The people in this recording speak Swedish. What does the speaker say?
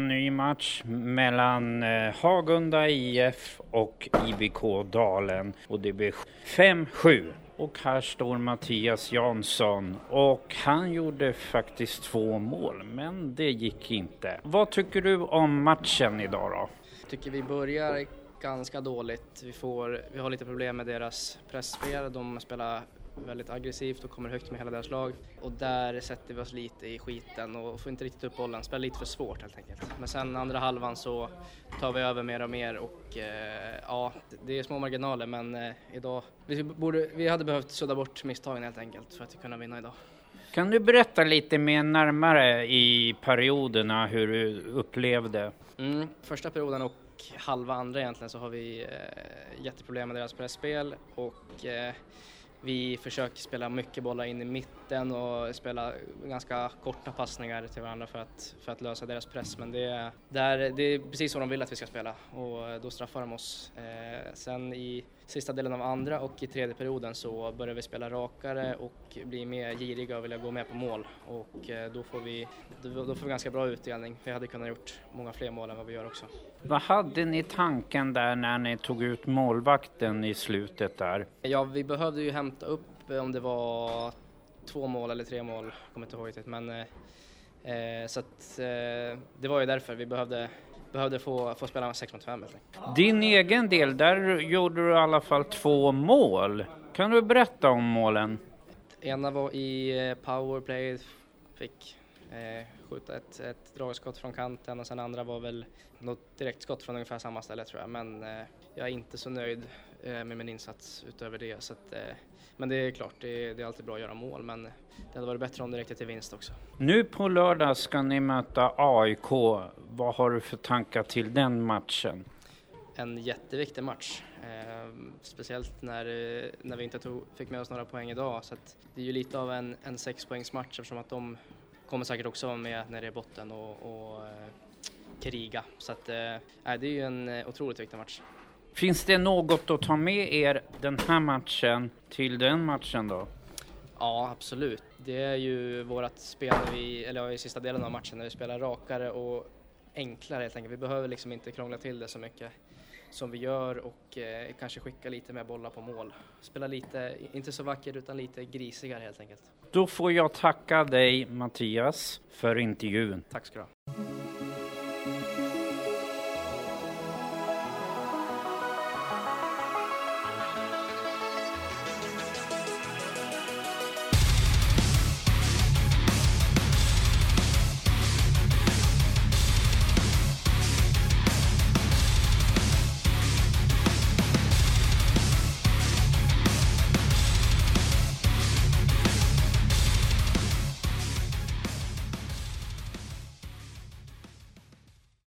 En ny match mellan eh, Hagunda IF och IBK Dalen och det blir 5-7. Och här står Mattias Jansson och han gjorde faktiskt två mål men det gick inte. Vad tycker du om matchen idag då? Jag tycker vi börjar ganska dåligt. Vi, får, vi har lite problem med deras pressspel. De spelar väldigt aggressivt och kommer högt med hela deras lag. Och där sätter vi oss lite i skiten och får inte riktigt upp bollen. Spelar lite för svårt helt enkelt. Men sen andra halvan så tar vi över mer och mer och eh, ja, det är små marginaler men eh, idag, vi, borde, vi hade behövt sudda bort misstagen helt enkelt för att kunna vinna idag. Kan du berätta lite mer närmare i perioderna hur du upplevde? Mm, första perioden och halva andra egentligen så har vi eh, jätteproblem med deras pressspel och eh, vi försöker spela mycket bollar in i mitten och spela ganska korta passningar till varandra för att, för att lösa deras press. Men det, är- där, det är precis så de vill att vi ska spela och då straffar de oss. Eh, sen i sista delen av andra och i tredje perioden så börjar vi spela rakare och bli mer giriga och vilja gå med på mål och eh, då får vi, då, får vi ganska bra utdelning. Vi hade kunnat gjort många fler mål än vad vi gör också. Vad hade ni tanken där när ni tog ut målvakten i slutet där? Ja, vi behövde ju hämta upp eh, om det var två mål eller tre mål, kommer inte ihåg riktigt, men eh, eh, så att eh, det var ju därför vi behövde, behövde få, få spela 6 mot 5 helt enkelt. Din egen del, där gjorde du i alla fall två mål. Kan du berätta om målen? Ena var i eh, powerplay, fick eh, skjuta ett, ett dragskott från kanten och sen andra var väl något direktskott från ungefär samma ställe tror jag, men eh, jag är inte så nöjd eh, med min insats utöver det. Så att, eh, men det är klart, det det är alltid bra att göra mål, men det hade varit bättre om det räckte till vinst också. Nu på lördag ska ni möta AIK. Vad har du för tankar till den matchen? en jätteviktig match. Eh, speciellt när, eh, när vi inte tog, fick med oss några poäng idag. Så att det är ju lite av en, en sexpoängsmatch eftersom att de kommer säkert också vara med när det är botten och, och eh, kriga. Så att, eh, det är ju en eh, otroligt viktig match. Finns det något att ta med er den här matchen till den matchen då? Ja, absolut. Det är ju vårat spel vi, eller i sista delen av matchen när vi spelar rakare och enklare helt enkelt. Vi behöver liksom inte krångla till det så mycket som vi gör och eh, kanske skicka lite mer bollar på mål. Spela lite, inte så vackert utan lite grisigare helt enkelt. Då får jag tacka dig Mattias för intervjun. Tack ska du ha.